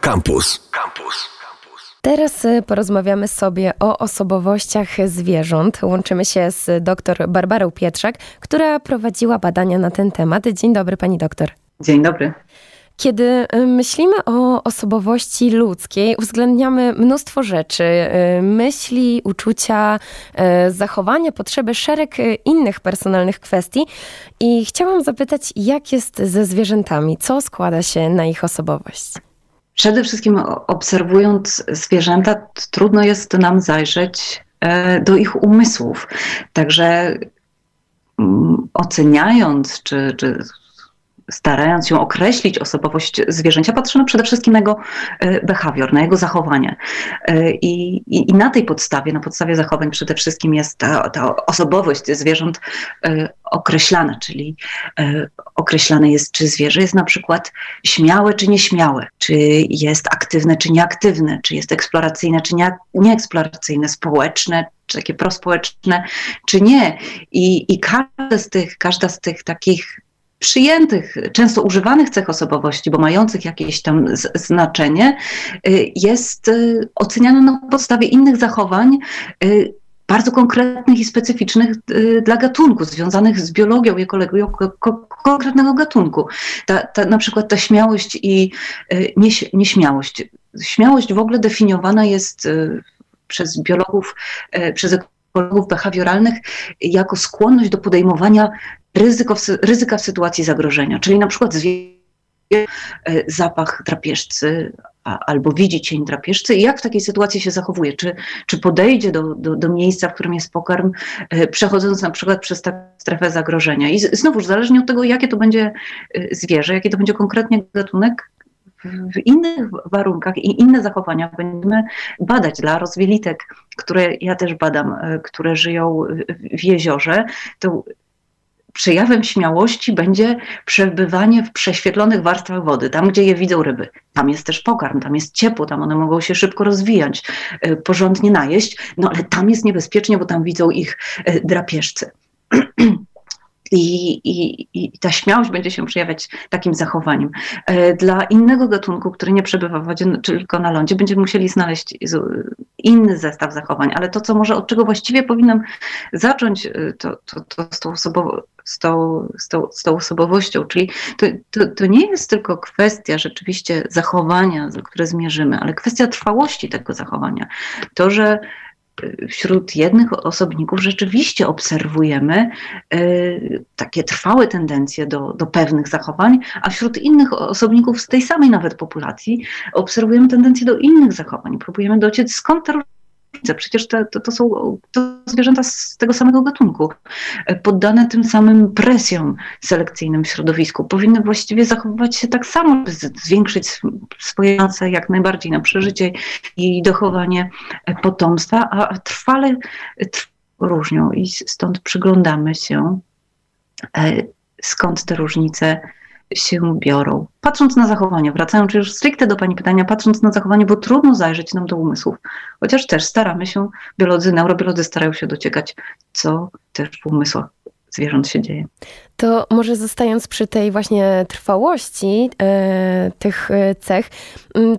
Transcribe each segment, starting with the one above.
Campus. Campus. Teraz y, porozmawiamy sobie o osobowościach zwierząt. Łączymy się z dr Barbarą Pietrzak, która prowadziła badania na ten temat. Dzień dobry, pani doktor. Dzień dobry. Kiedy y, myślimy o osobowości ludzkiej, uwzględniamy mnóstwo rzeczy: y, myśli, uczucia, zachowania, potrzeby, szereg innych personalnych kwestii. I chciałam zapytać, jak jest ze zwierzętami? Co składa się na ich osobowość? Przede wszystkim obserwując zwierzęta, trudno jest nam zajrzeć e, do ich umysłów. Także mm, oceniając, czy, czy starając się określić osobowość zwierzęcia, patrzymy przede wszystkim na jego e, behawior, na jego zachowanie. E, I, i, i na tej podstawie, na podstawie zachowań przede wszystkim jest ta, ta osobowość zwierząt e, określana, czyli określane jest, czy zwierzę jest na przykład śmiałe, czy nieśmiałe, czy jest aktywne, czy nieaktywne, czy jest eksploracyjne, czy nie, nieeksploracyjne, społeczne, czy takie prospołeczne, czy nie. I, i każda z tych, każda z tych takich przyjętych, często używanych cech osobowości, bo mających jakieś tam znaczenie, y, jest y, oceniana na podstawie innych zachowań, y, bardzo konkretnych i specyficznych dla gatunku, związanych z biologią ekologią konkretnego gatunku. Ta, ta, na przykład ta śmiałość i nieśmiałość. Śmiałość w ogóle definiowana jest przez biologów, przez ekologów behawioralnych jako skłonność do podejmowania ryzyko, ryzyka w sytuacji zagrożenia, czyli na przykład e, zapach drapieżcy albo widzi cień drapieżcy i jak w takiej sytuacji się zachowuje, czy, czy podejdzie do, do, do miejsca, w którym jest pokarm, e, przechodząc na przykład przez taką strefę zagrożenia. I znowuż zależnie od tego, jakie to będzie e, zwierzę, jaki to będzie konkretnie gatunek, w innych warunkach i inne zachowania będziemy badać dla rozwielitek, które ja też badam, które żyją w jeziorze, to przejawem śmiałości będzie przebywanie w prześwietlonych warstwach wody, tam gdzie je widzą ryby. Tam jest też pokarm, tam jest ciepło, tam one mogą się szybko rozwijać, e, porządnie najeść, no ale tam jest niebezpiecznie, bo tam widzą ich e, drapieżcy. I, i, I, ta śmiałość będzie się przejawiać takim zachowaniem. E, dla innego gatunku, który nie przebywa w wodzie, tylko na lądzie, będziemy musieli znaleźć inny zestaw zachowań, ale to, co może, od czego właściwie powinnam zacząć, e, to, to, to z, tą osobowo, z, tą, z, tą, z tą osobowością, czyli to, to, to nie jest tylko kwestia rzeczywiście zachowania, za które zmierzymy, ale kwestia trwałości tego zachowania. To, że wśród jednych osobników rzeczywiście obserwujemy y, takie trwałe tendencje do, do pewnych zachowań, a wśród innych osobników z tej samej nawet populacji obserwujemy tendencje do innych zachowań. Próbujemy dociec skąd te Przecież te, to, to są to zwierzęta z tego samego gatunku, poddane tym samym presjom selekcyjnym w środowisku. Powinny właściwie zachowywać się tak samo, zwiększyć swoje szanse jak najbardziej na przeżycie i dochowanie potomstwa, a trwale różnią i stąd przyglądamy się, e, skąd te różnice się biorą. Patrząc na zachowanie, wracając już stricte do Pani pytania, patrząc na zachowanie, bo trudno zajrzeć nam do umysłów, chociaż też staramy się, biolodzy, neurobiolodzy starają się dociekać, co też w umysłach zwierząt się dzieje. To może zostając przy tej właśnie trwałości e, tych e, cech,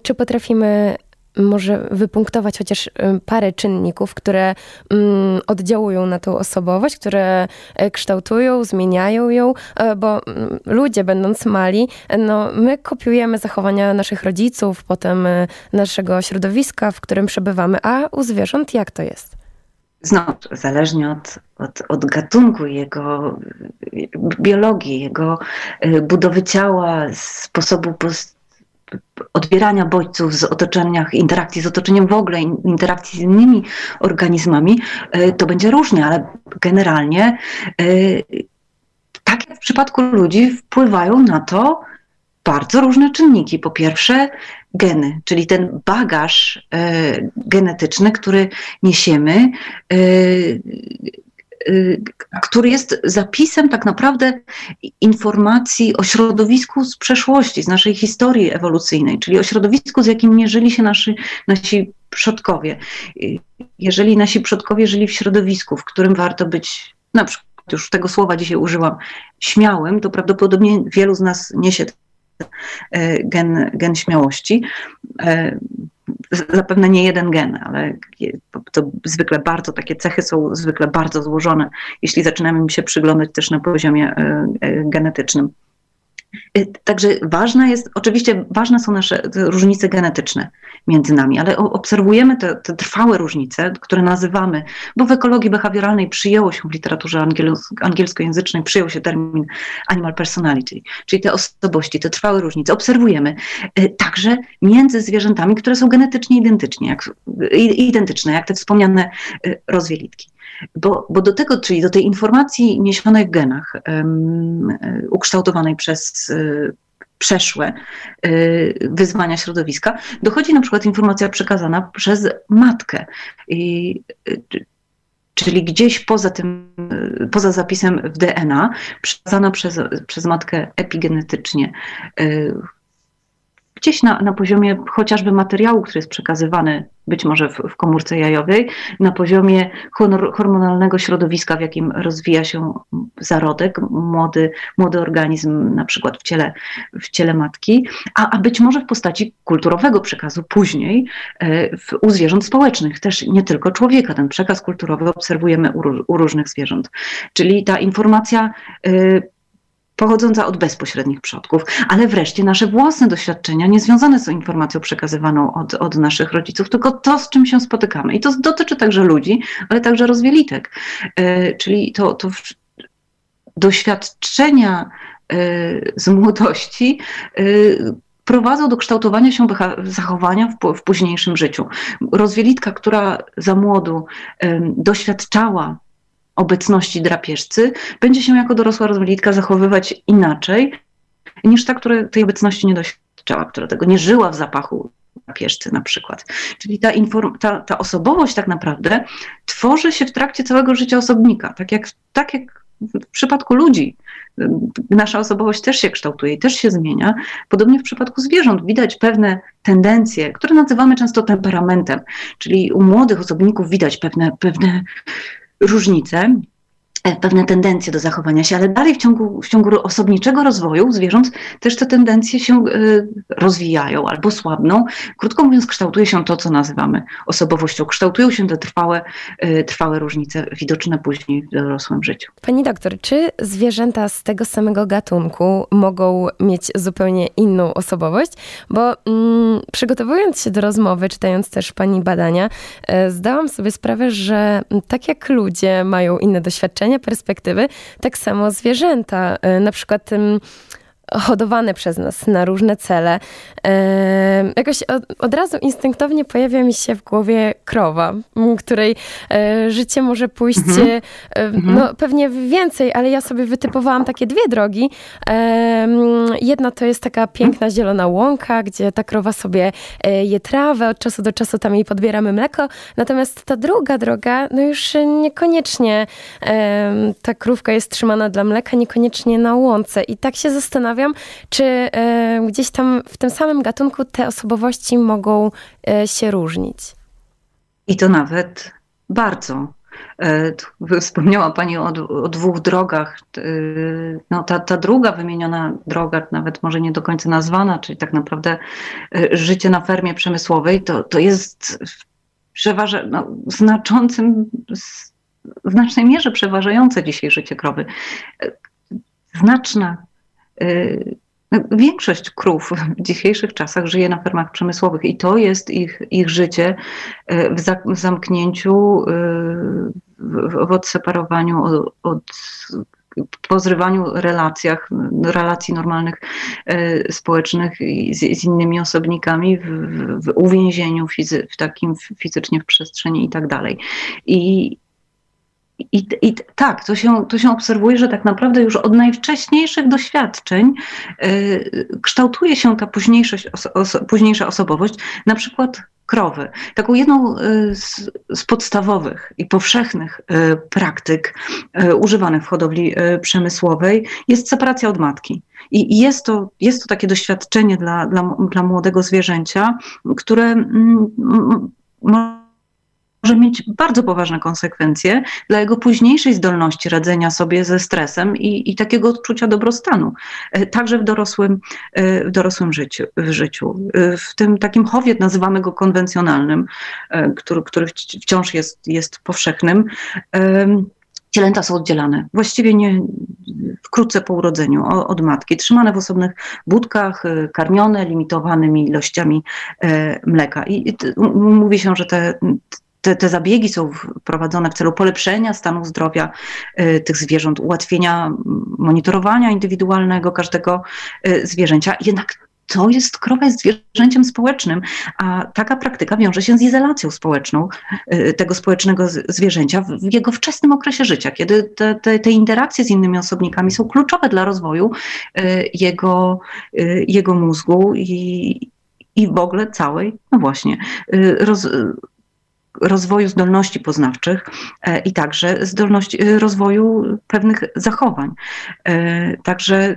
czy potrafimy może wypunktować chociaż y, parę czynników, które mm, oddziałują na tą osobowość, które e, kształtują, zmieniają ją, e, bo mm, ludzie będąc mali, no my kopiujemy zachowania naszych rodziców, potem naszego środowiska, w którym przebywamy, a u zwierząt jak to jest? Znowu, zależnie od, od, od, gatunku, jego biologii, jego budowy ciała, sposobu odbierania bodźców z otoczeniach, interakcji z otoczeniem w ogóle, interakcji z innymi organizmami, e, to będzie różnie, ale generalnie e, tak jak w przypadku ludzi wpływają na to bardzo różne czynniki. Po pierwsze, geny, czyli ten bagaż e, genetyczny, który niesiemy, który jest zapisem tak naprawdę informacji o środowisku z przeszłości, z naszej historii ewolucyjnej, czyli o środowisku, z jakim mierzyli się nasi, nasi przodkowie. Y, jeżeli nasi przodkowie żyli w środowisku, w którym warto być, na przykład już tego słowa dzisiaj użyłam, śmiałym, to prawdopodobnie wielu z nas niesie gen, gen śmiałości zapewne nie jeden gen, ale to zwykle bardzo, takie cechy są zwykle bardzo złożone, jeśli zaczynamy się przyglądać też na poziomie genetycznym. Y, także ważna jest, oczywiście ważne są nasze różnice genetyczne między nami, ale obserwujemy te, te, trwałe różnice, które nazywamy, bo w ekologii behawioralnej przyjęło się w literaturze angielskojęzycznej, przyjął się termin animal personality, czyli te osobowości, te trwałe różnice. Obserwujemy y, także między zwierzętami, które są genetycznie identycznie, jak, identyczne, jak te wspomniane y, rozwielitki. Bo, bo do tego, czyli do tej informacji niesionej w genach, um, ukształtowanej przez um, przeszłe y, wyzwania środowiska, dochodzi na przykład informacja przekazana przez matkę. I, czyli gdzieś poza tym, poza zapisem w DNA, przekazana przez, przez matkę epigenetycznie gdzieś na, na poziomie chociażby materiału, który jest przekazywany być może w, w komórce jajowej, na poziomie hormonalnego środowiska, w jakim rozwija się zarodek, młody, młody organizm, na przykład w ciele, w ciele matki, a, a być może w postaci kulturowego przekazu później e, w, u zwierząt społecznych, też nie tylko człowieka. Ten przekaz kulturowy obserwujemy u, u różnych zwierząt. Czyli ta informacja y, pochodząca od bezpośrednich przodków, ale wreszcie nasze własne doświadczenia nie związane są informacją przekazywaną od, od naszych rodziców, tylko to, z czym się spotykamy. I to dotyczy także ludzi, ale także rozwielitek. Yy, czyli to, to doświadczenia yy, z młodości yy, prowadzą do kształtowania się zachowania w, w, późniejszym życiu. Rozwielitka, która za młodu doświadczała obecności drapieżcy, będzie się jako dorosła rozwalitka zachowywać inaczej niż ta, która tej obecności nie doświadczała, która tego nie żyła w zapachu drapieżcy na przykład. Czyli ta, inform- ta, ta osobowość tak naprawdę tworzy się w trakcie całego życia osobnika, tak jak, tak jak w przypadku ludzi. Nasza osobowość też się kształtuje i też się zmienia. Podobnie w przypadku zwierząt widać pewne tendencje, które nazywamy często temperamentem, czyli u młodych osobników widać pewne, pewne różnice, pewne tendencje do zachowania się, ale dalej w ciągu, w ciągu osobniczego rozwoju zwierząt też te tendencje się y, rozwijają albo słabną. Krótko mówiąc, kształtuje się to, co nazywamy osobowością. Kształtują się te trwałe, y, trwałe różnice widoczne później w dorosłym życiu. Pani doktor, czy zwierzęta z tego samego gatunku mogą mieć zupełnie inną osobowość? Bo mm, przygotowując się do rozmowy, czytając też Pani badania, zdałam sobie sprawę, że tak jak ludzie mają inne doświadczenia, perspektywy, tak samo zwierzęta. E, na przykład hodowane przez nas na różne cele. E, jakoś od, od, razu instynktownie pojawia mi się w głowie krowa, której e, życie może pójść mhm. e, mhm. no, pewnie więcej, ale ja sobie wytypowałam takie dwie drogi. Jedna to jest taka piękna zielona łąka, gdzie ta krowa sobie e, je trawę, od czasu do czasu tam jej podbieramy mleko. Natomiast ta druga droga, no już niekoniecznie ta krówka jest trzymana dla mleka, niekoniecznie na łące. I tak się zastanawiam, zastanawiam, czy e, gdzieś tam w tym samym gatunku te osobowości mogą e, się różnić. I to nawet bardzo. E, wspomniała Pani o, o, dwóch drogach. No, ta, ta druga wymieniona droga, nawet może nie do końca nazwana, czyli tak naprawdę życie na fermie przemysłowej, to, to jest przeważa, no, znaczącym, w znacznej mierze przeważające dzisiaj życie krowy. Znaczna większość krów w dzisiejszych czasach żyje na fermach przemysłowych i to jest ich, ich życie y, w, zamknięciu, y, w, odseparowaniu od, od po zrywaniu relacjach, relacji normalnych społecznych z, z innymi osobnikami, w, w uwięzieniu fizy, w takim fizycznie w przestrzeni i tak dalej. I, i, I, tak, to się, to się obserwuje, że tak naprawdę już od najwcześniejszych doświadczeń y, kształtuje się ta późniejszość, późniejsza osobowość, na przykład krowy. Taką jedną y, z, z, podstawowych i powszechnych y, praktyk y, używanych w hodowli y, przemysłowej jest separacja od matki. I, i jest, to, jest to takie doświadczenie dla, dla, dla młodego zwierzęcia, które mm, może może mieć bardzo poważne konsekwencje dla jego późniejszej zdolności radzenia sobie ze stresem i, i takiego odczucia dobrostanu, także w dorosłym, w dorosłym życiu, w życiu. W tym takim chowie, nazywamy go konwencjonalnym, który, który wciąż jest, jest powszechnym, Cielęta są oddzielane, właściwie nie, wkrótce po urodzeniu od matki, trzymane w osobnych budkach, karmione limitowanymi ilościami e, mleka. I mówi się, że te, te, te, zabiegi są prowadzone w celu polepszenia stanu zdrowia y, tych zwierząt, ułatwienia monitorowania indywidualnego każdego y, zwierzęcia. Jednak to jest, krowa jest zwierzęciem społecznym, a taka praktyka wiąże się z izolacją społeczną y, tego społecznego zwierzęcia w jego wczesnym okresie życia, kiedy te, te, te interakcje z innymi osobnikami są kluczowe dla rozwoju jego, jego mózgu i, i w ogóle całej, no właśnie, roz, rozwoju zdolności poznawczych i także zdolności rozwoju pewnych zachowań. Także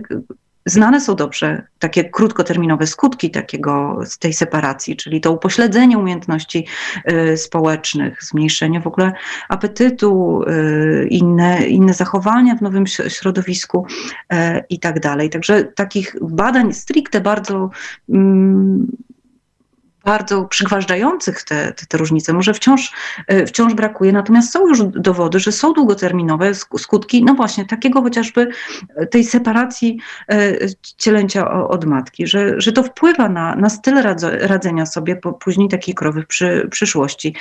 Znane są dobrze takie krótkoterminowe skutki takiego, tej separacji, czyli to upośledzenie umiejętności społecznych, zmniejszenie w ogóle apetytu, inne, inne zachowania w nowym środowisku i tak dalej. Także takich badań stricte bardzo mm, bardzo przygważdżających te, te, te, różnice. Może wciąż, e, wciąż brakuje, natomiast są już dowody, że są długoterminowe skutki, no właśnie takiego chociażby e, tej separacji e, cielęcia od matki, że, że to wpływa na, na styl radzenia sobie później takiej krowy w przy, przyszłości.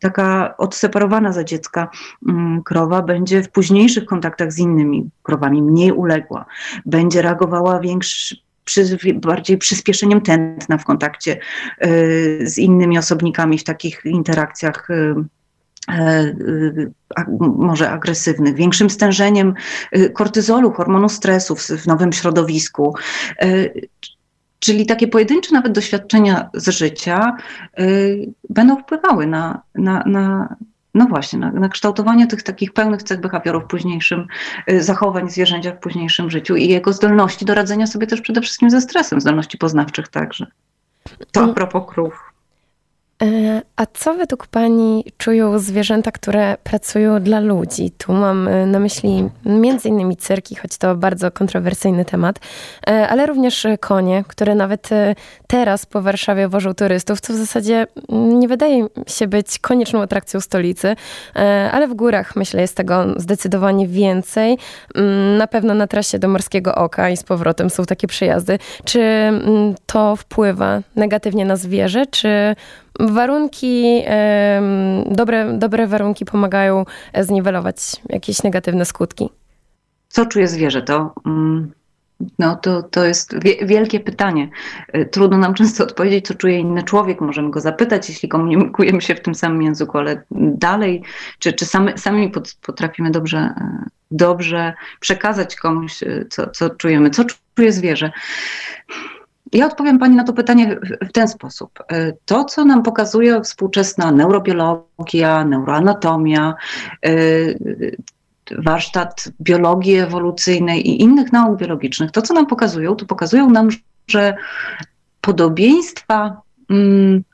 Taka odseparowana za dziecka mm, krowa będzie w późniejszych kontaktach z innymi krowami mniej uległa, będzie reagowała większy, przy, bardziej przyspieszeniem tętna w kontakcie y, z innymi osobnikami w takich interakcjach y, y, może agresywnych, większym stężeniem kortyzolu, hormonu stresu w nowym środowisku. Czyli takie pojedyncze nawet doświadczenia z życia będą wpływały na, na, na, no właśnie, na, na, kształtowanie tych takich pełnych cech behawiorów w późniejszym, y, zachowań zwierzęcia w późniejszym życiu i jego zdolności do radzenia sobie też przede wszystkim ze stresem, zdolności poznawczych także. To a mm. propos krów. E, a co według Pani czują zwierzęta, które pracują dla ludzi? Tu mam e, na myśli innymi cyrki, choć to bardzo kontrowersyjny temat, e, ale również konie, które nawet teraz po Warszawie wożą turystów, co w zasadzie nie wydaje się być konieczną atrakcją stolicy, ale w górach myślę jest tego zdecydowanie więcej. Mm, na pewno na trasie do Morskiego Oka i z powrotem są takie przejazdy. Czy mm, to wpływa negatywnie na zwierzę, czy warunki, dobre, dobre warunki pomagają zniwelować jakieś negatywne skutki. Co czuje zwierzę? To, mm, no, to, to jest wielkie pytanie. Y, trudno nam często odpowiedzieć, co czuje inny człowiek. Możemy go zapytać, jeśli komunikujemy się w tym samym języku, ale dalej, czy, czy sami, sami potrafimy dobrze, dobrze przekazać komuś, co, co czujemy, co czuje zwierzę. Ja odpowiem Pani na to pytanie w ten sposób. E, to, co nam pokazuje współczesna neurobiologia, neuroanatomia, e, warsztat biologii ewolucyjnej i innych nauk biologicznych, to, co nam pokazują, to pokazują nam, że podobieństwa mm,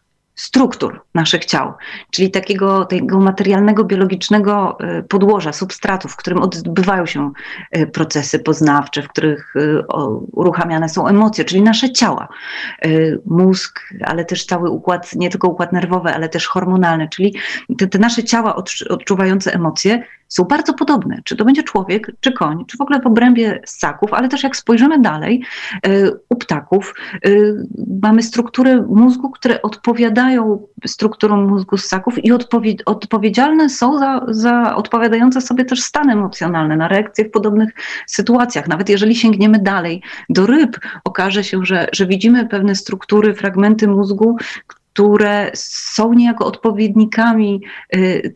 struktur naszych ciał, czyli takiego tego materialnego, biologicznego e, podłoża, substratów, w którym odbywają się e, procesy poznawcze, w których e, uruchamiane są emocje, czyli nasze ciała. Mózg, ale też cały układ, nie tylko układ nerwowy, ale też hormonalny, czyli te, te nasze ciała odczuwające emocje są bardzo podobne. Czy to będzie człowiek, czy koń, czy w ogóle w obrębie ssaków, ale też jak spojrzymy dalej, u ptaków mamy struktury mózgu, które odpowiadają strukturą mózgu ssaków i odpowie odpowiedzialne są za, za odpowiadające sobie też stany emocjonalne, na reakcje w podobnych sytuacjach. Nawet jeżeli sięgniemy dalej do ryb, okaże się, że, że widzimy pewne struktury, fragmenty mózgu, które są niejako odpowiednikami y,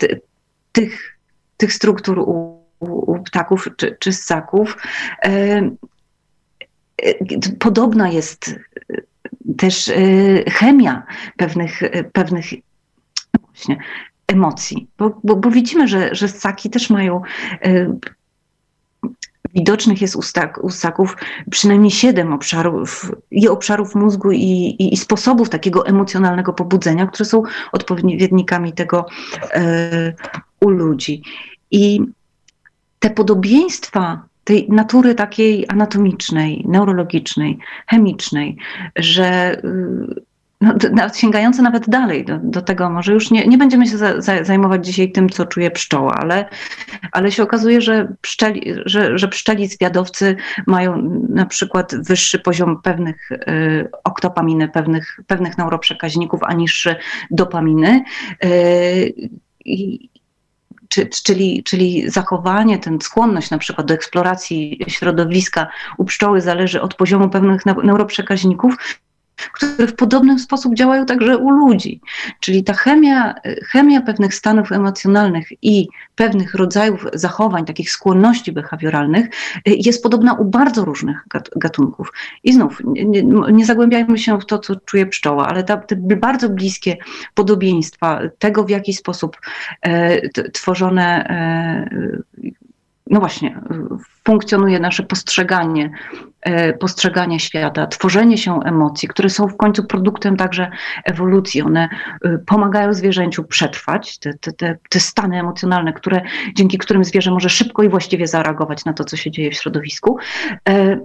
tych, tych struktur u, u ptaków czy, czy ssaków. Y, y, podobna jest też y, chemia pewnych, pewnych właśnie, emocji, bo, bo, bo widzimy, że, że ssaki też mają widocznych jest u, ssaków przynajmniej siedem obszarów i obszarów mózgu i, i, i, sposobów takiego emocjonalnego pobudzenia, które są odpowiednikami tego e, u ludzi. I te podobieństwa tej natury takiej anatomicznej, neurologicznej, chemicznej, że no, sięgające nawet dalej do, do, tego, może już nie, nie będziemy się za, za, zajmować dzisiaj tym, co czuje pszczoła, ale, ale się okazuje, że pszczeli, że, że pszczeli zwiadowcy mają na przykład wyższy poziom pewnych y, oktopaminy, pewnych, pewnych neuroprzekaźników, a niższy dopaminy. Y, i, czyli, czyli zachowanie, ten skłonność na przykład do eksploracji środowiska u pszczoły zależy od poziomu pewnych neuroprzekaźników, które w podobny sposób działają także u ludzi. Czyli ta chemia, chemia pewnych stanów emocjonalnych i pewnych rodzajów zachowań, takich skłonności behawioralnych jest podobna u bardzo różnych gatunków. I znów, nie, nie zagłębiajmy się w to, co czuje pszczoła, ale ta, te bardzo bliskie podobieństwa tego, w jaki sposób e, tworzone e, no właśnie, funkcjonuje nasze postrzeganie, e, postrzeganie świata, tworzenie się emocji, które są w końcu produktem także ewolucji. One e, pomagają zwierzęciu przetrwać, te, te, te stany emocjonalne, które, dzięki którym zwierzę może szybko i właściwie zareagować na to, co się dzieje w środowisku. E,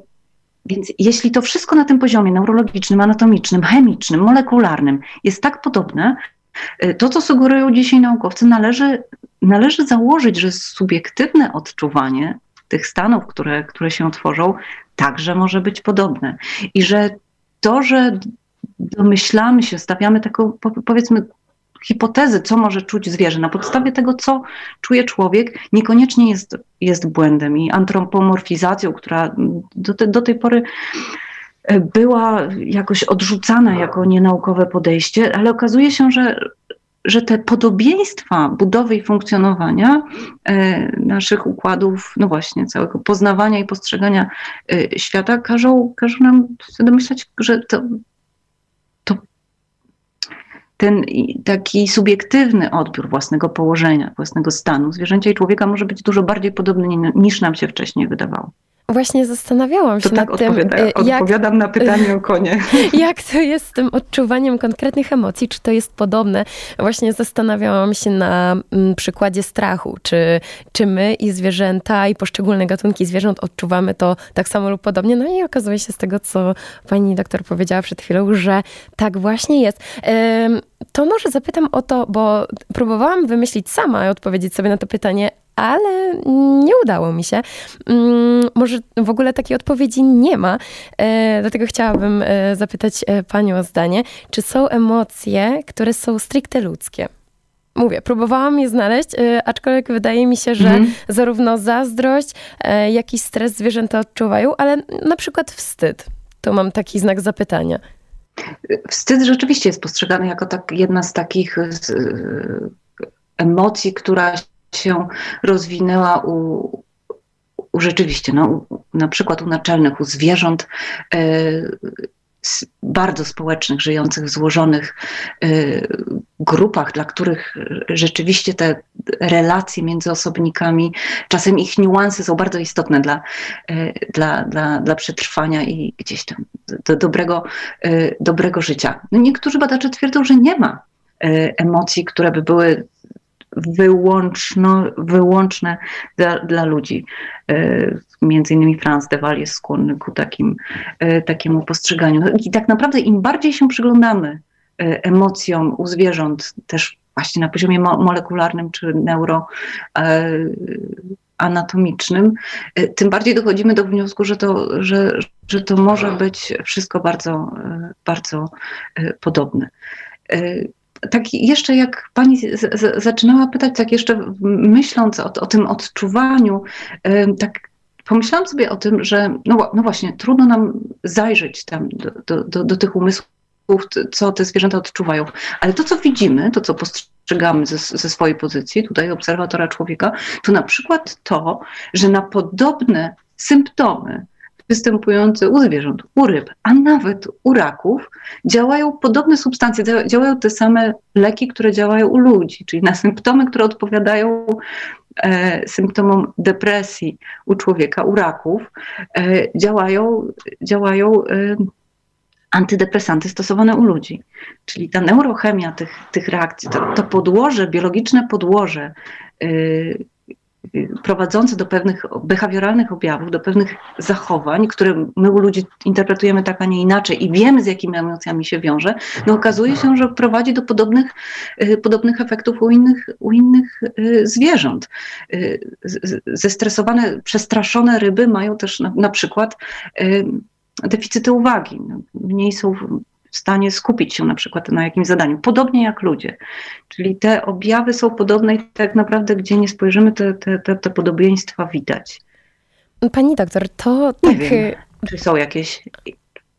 więc jeśli to wszystko na tym poziomie neurologicznym, anatomicznym, chemicznym, molekularnym jest tak podobne, to, co sugerują dzisiaj naukowcy, należy należy założyć, że subiektywne odczuwanie tych stanów, które, które się tworzą, także może być podobne. I że to, że domyślamy się, stawiamy taką, powiedzmy, hipotezy, co może czuć zwierzę, na podstawie tego, co czuje człowiek, niekoniecznie jest, jest błędem i antropomorfizacją, która do, te, do tej pory była jakoś odrzucana jako nienaukowe podejście, ale okazuje się, że że te podobieństwa budowy i funkcjonowania e, naszych układów, no właśnie, całego poznawania i postrzegania e, świata każą, każą nam domyślać, że to, to ten taki subiektywny odbiór własnego położenia, własnego stanu zwierzęcia i człowieka może być dużo bardziej podobny niż nam się wcześniej wydawało. Właśnie zastanawiałam się to tak nad tym. Y, jak, odpowiadam na pytanie o konie. Jak to jest z tym odczuwaniem konkretnych emocji? Czy to jest podobne? Właśnie zastanawiałam się na mm, przykładzie strachu. Czy, czy my i zwierzęta, i poszczególne gatunki zwierząt odczuwamy to tak samo lub podobnie? No i okazuje się z tego, co pani doktor powiedziała przed chwilą, że tak właśnie jest. To może zapytam o to, bo próbowałam wymyślić sama i odpowiedzieć sobie na to pytanie, ale nie udało mi się. Mm, może w ogóle takiej odpowiedzi nie ma. E, dlatego chciałabym e, zapytać e, Panią o zdanie. Czy są emocje, które są stricte ludzkie? Mówię, próbowałam je znaleźć, aczkolwiek wydaje mi się, że mhm. zarówno zazdrość, jak i stres zwierzęta odczuwają, ale na przykład wstyd. To mam taki znak zapytania. Wstyd rzeczywiście jest postrzegany jako tak, jedna z takich emocji, która się rozwinęła u, u rzeczywiście, no, na przykład u naczelnych, u zwierząt e, bardzo społecznych, żyjących w złożonych e, grupach, dla których rzeczywiście te relacje między osobnikami, czasem ich niuanse są bardzo istotne dla, e, dla, dla, dla przetrwania i gdzieś tam do dobrego, dobrego życia. No niektórzy badacze twierdzą, że nie ma emocji, które by były wyłączno, wyłączne dla, dla ludzi. E, między innymi Franz de Waal jest skłonny ku takim, e, takiemu postrzeganiu. I tak naprawdę im bardziej się przyglądamy e, emocjom u zwierząt, też właśnie na poziomie molekularnym czy neuroanatomicznym, tym bardziej dochodzimy do wniosku, że to, że, że to może być wszystko bardzo, bardzo podobne tak jeszcze jak pani zaczynała pytać, tak jeszcze myśląc o, o tym odczuwaniu, tak pomyślałam sobie o tym, że no, no właśnie, trudno nam zajrzeć tam do, do, do, do, tych umysłów, co te zwierzęta odczuwają. Ale to, co widzimy, to, co postrzegamy ze, ze swojej pozycji, tutaj obserwatora człowieka, to na przykład to, że na podobne symptomy występujące u zwierząt, u ryb, a nawet u raków działają podobne substancje, działają te same leki, które działają u ludzi, czyli na symptomy, które odpowiadają e, symptomom depresji u człowieka, u raków, e, działają, działają e, antydepresanty stosowane u ludzi. Czyli ta neurochemia tych, tych reakcji, to, to podłoże, biologiczne podłoże, y, prowadzące do pewnych behawioralnych objawów, do pewnych zachowań, które my u ludzi interpretujemy tak, a nie inaczej i wiemy, z jakimi emocjami się wiąże, no okazuje się, że prowadzi do podobnych, y, podobnych efektów u innych, u innych y, zwierząt. Y, zestresowane, przestraszone ryby mają też na, na przykład deficyty uwagi. No, mniej są w stanie skupić się na przykład na jakimś zadaniu, podobnie jak ludzie. Czyli te objawy są podobne i tak naprawdę, gdzie nie spojrzymy, te, te, te, te podobieństwa widać. Pani doktor, to nie tak... Wiem, czy są jakieś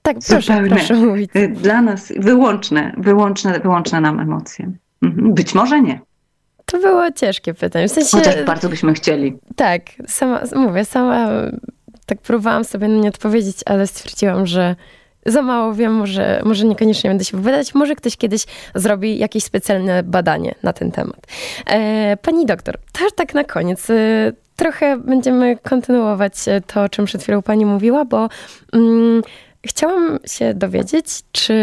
tak, proszę, proszę mówić. Dla nas wyłączne, wyłączne, wyłączne nam emocje. Mhm. Być może nie. To było ciężkie pytanie. W sensie, Chociaż bardzo byśmy chcieli. Tak, sama, mówię, sama tak próbowałam sobie na nie odpowiedzieć, ale stwierdziłam, że za mało wiem, może, może niekoniecznie będę się wypowiadać. Może ktoś kiedyś zrobi jakieś specjalne badanie na ten temat. E, pani doktor, też tak na koniec. E, trochę będziemy kontynuować to, o czym przed chwilą pani mówiła, bo mm, chciałam się dowiedzieć, czy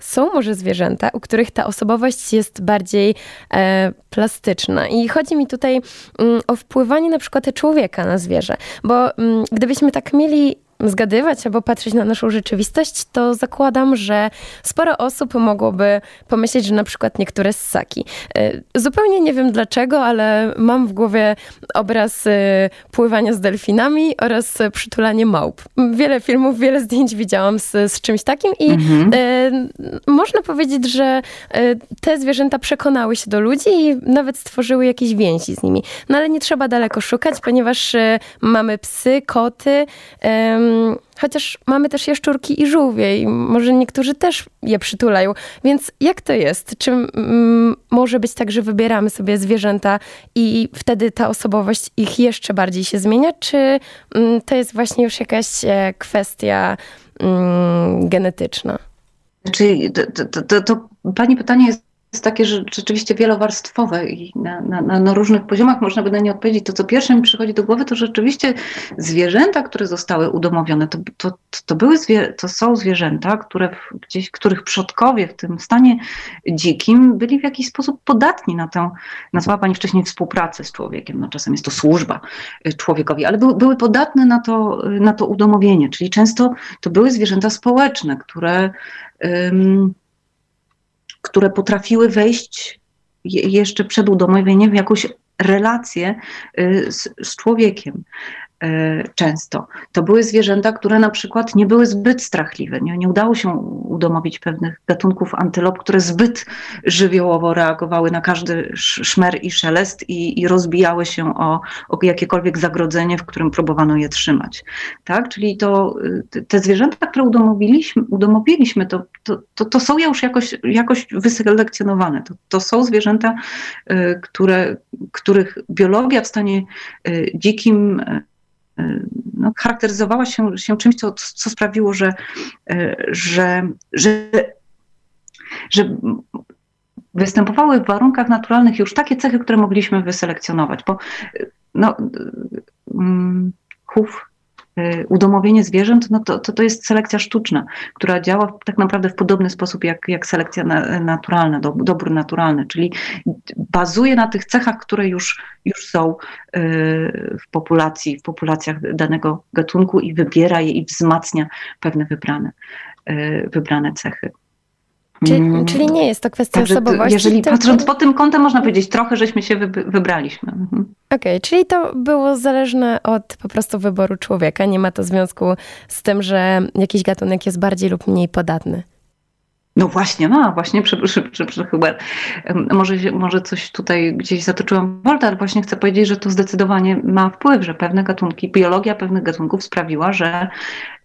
są może zwierzęta, u których ta osobowość jest bardziej e, plastyczna. I chodzi mi tutaj mm, o wpływanie na przykład człowieka na zwierzę, bo mm, gdybyśmy tak mieli zgadywać albo patrzeć na naszą rzeczywistość, to zakładam, że sporo osób mogłoby pomyśleć, że na przykład niektóre ssaki. Y, zupełnie nie wiem dlaczego, ale mam w głowie obraz y, pływania z delfinami oraz przytulanie małp. Wiele filmów, wiele zdjęć widziałam z, z czymś takim i mhm. Można powiedzieć, że te zwierzęta przekonały się do ludzi i nawet stworzyły jakieś więzi z nimi. No ale nie trzeba daleko szukać, ponieważ mamy psy, koty, Chociaż mamy też jaszczurki i żółwie i może niektórzy też je przytulają. Więc jak to jest? Czy może być tak, że wybieramy sobie zwierzęta i wtedy ta osobowość ich jeszcze bardziej się zmienia? Czy to jest właśnie już jakaś e, kwestia genetyczna? Czyli to, to, to, to Pani pytanie jest jest takie, że rzeczywiście wielowarstwowe i na, na, na, różnych poziomach można by na nie odpowiedzieć. To, co pierwsze mi przychodzi do głowy, to rzeczywiście zwierzęta, które zostały udomowione, to, to, to, były zwie, to są zwierzęta, które w, gdzieś, których przodkowie w tym stanie dzikim byli w jakiś sposób podatni na tę, nazwała Pani wcześniej współpracę z człowiekiem, no czasem jest to służba y, człowiekowi, ale były, były podatne na to, na to udomowienie, czyli często to były zwierzęta społeczne, które które potrafiły wejść jeszcze przed udomowieniem w jakąś relację y, z, z człowiekiem. E, często. To były zwierzęta, które na przykład nie były zbyt strachliwe. Nie, nie udało się udomowić pewnych gatunków antylop, które zbyt żywiołowo reagowały na każdy szmer i szelest i, i rozbijały się o, o, jakiekolwiek zagrodzenie, w którym próbowano je trzymać. Tak? Czyli to, te zwierzęta, które udomowiliśmy, udomowiliśmy to, to, to, to są już jakoś, jakoś wyselekcjonowane. To, to są zwierzęta, y, które, których biologia w stanie y, dzikim no, charakteryzowała się, się czymś, co, co sprawiło, że, że, że, że występowały w warunkach naturalnych już takie cechy, które mogliśmy wyselekcjonować, bo no, mm, chów udomowienie zwierząt, no to, to, to jest selekcja sztuczna, która działa tak naprawdę w podobny sposób jak, jak selekcja na, naturalna, do, dobór naturalny, czyli bazuje na tych cechach, które już, już są y, w populacji, w populacjach danego gatunku i wybiera je i wzmacnia pewne wybrane, y, wybrane cechy. Czyli, mm. czyli, nie jest to kwestia Także osobowości. Jeżeli tylko... patrząc pod tym kątem, można powiedzieć, trochę żeśmy się wybraliśmy. Mhm. Okej, okay, czyli to było zależne od po prostu wyboru człowieka. Nie ma to związku z tym, że jakiś gatunek jest bardziej lub mniej podatny. No właśnie ma, właśnie, przepraszam, przepraszam chyba, może, może coś tutaj gdzieś zatoczyłam woltę, ale właśnie chcę powiedzieć, że to zdecydowanie ma wpływ, że pewne gatunki, biologia pewnych gatunków sprawiła, że,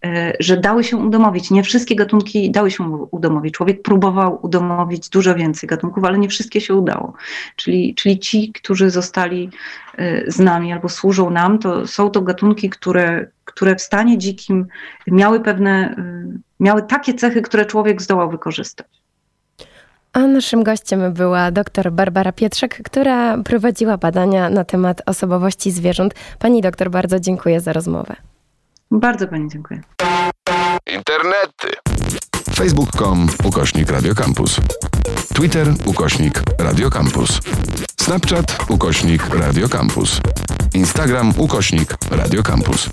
e, że dały się udomowić. Nie wszystkie gatunki dały się udomowić. Człowiek próbował udomowić dużo więcej gatunków, ale nie wszystkie się udało. Czyli, czyli ci, którzy zostali e, z nami albo służą nam, to są to gatunki, które, które w stanie dzikim miały pewne, e, miały takie cechy, które człowiek zdołał wykorzystać. A naszym gościem była dr Barbara Pietrzak, która prowadziła badania na temat osobowości zwierząt. Pani doktor, bardzo dziękuję za rozmowę. Bardzo Pani dziękuję. Internety. Facebook.com ukośnik Radiocampus. Twitter ukośnik Radiocampus. Snapchat ukośnik Radiocampus. Instagram ukośnik Radiocampus.